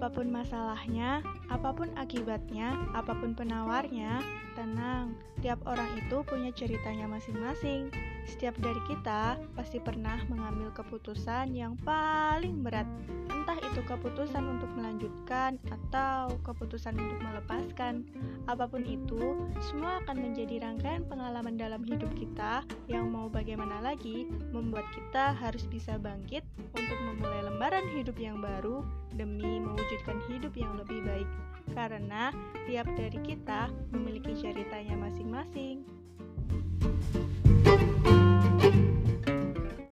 Apa pun masalahnya, apa pun akibatnya, apa pun penawarnya, tenang. Tiap orang itu punya ceritanya masing-masing. Setiap dari kita pasti pernah mengambil keputusan yang paling berat. Entah itu keputusan untuk melanjutkan atau keputusan untuk melepaskan. Apa pun itu, semua akan menjadi rangkaian pengalaman dalam hidup kita yang mau bagaimana lagi membuat kita harus bisa bangkit untuk memulai lembaran hidup yang baru demi hidup yang lebih baik. Karena tiap dari kita memiliki ceritanya masing-masing.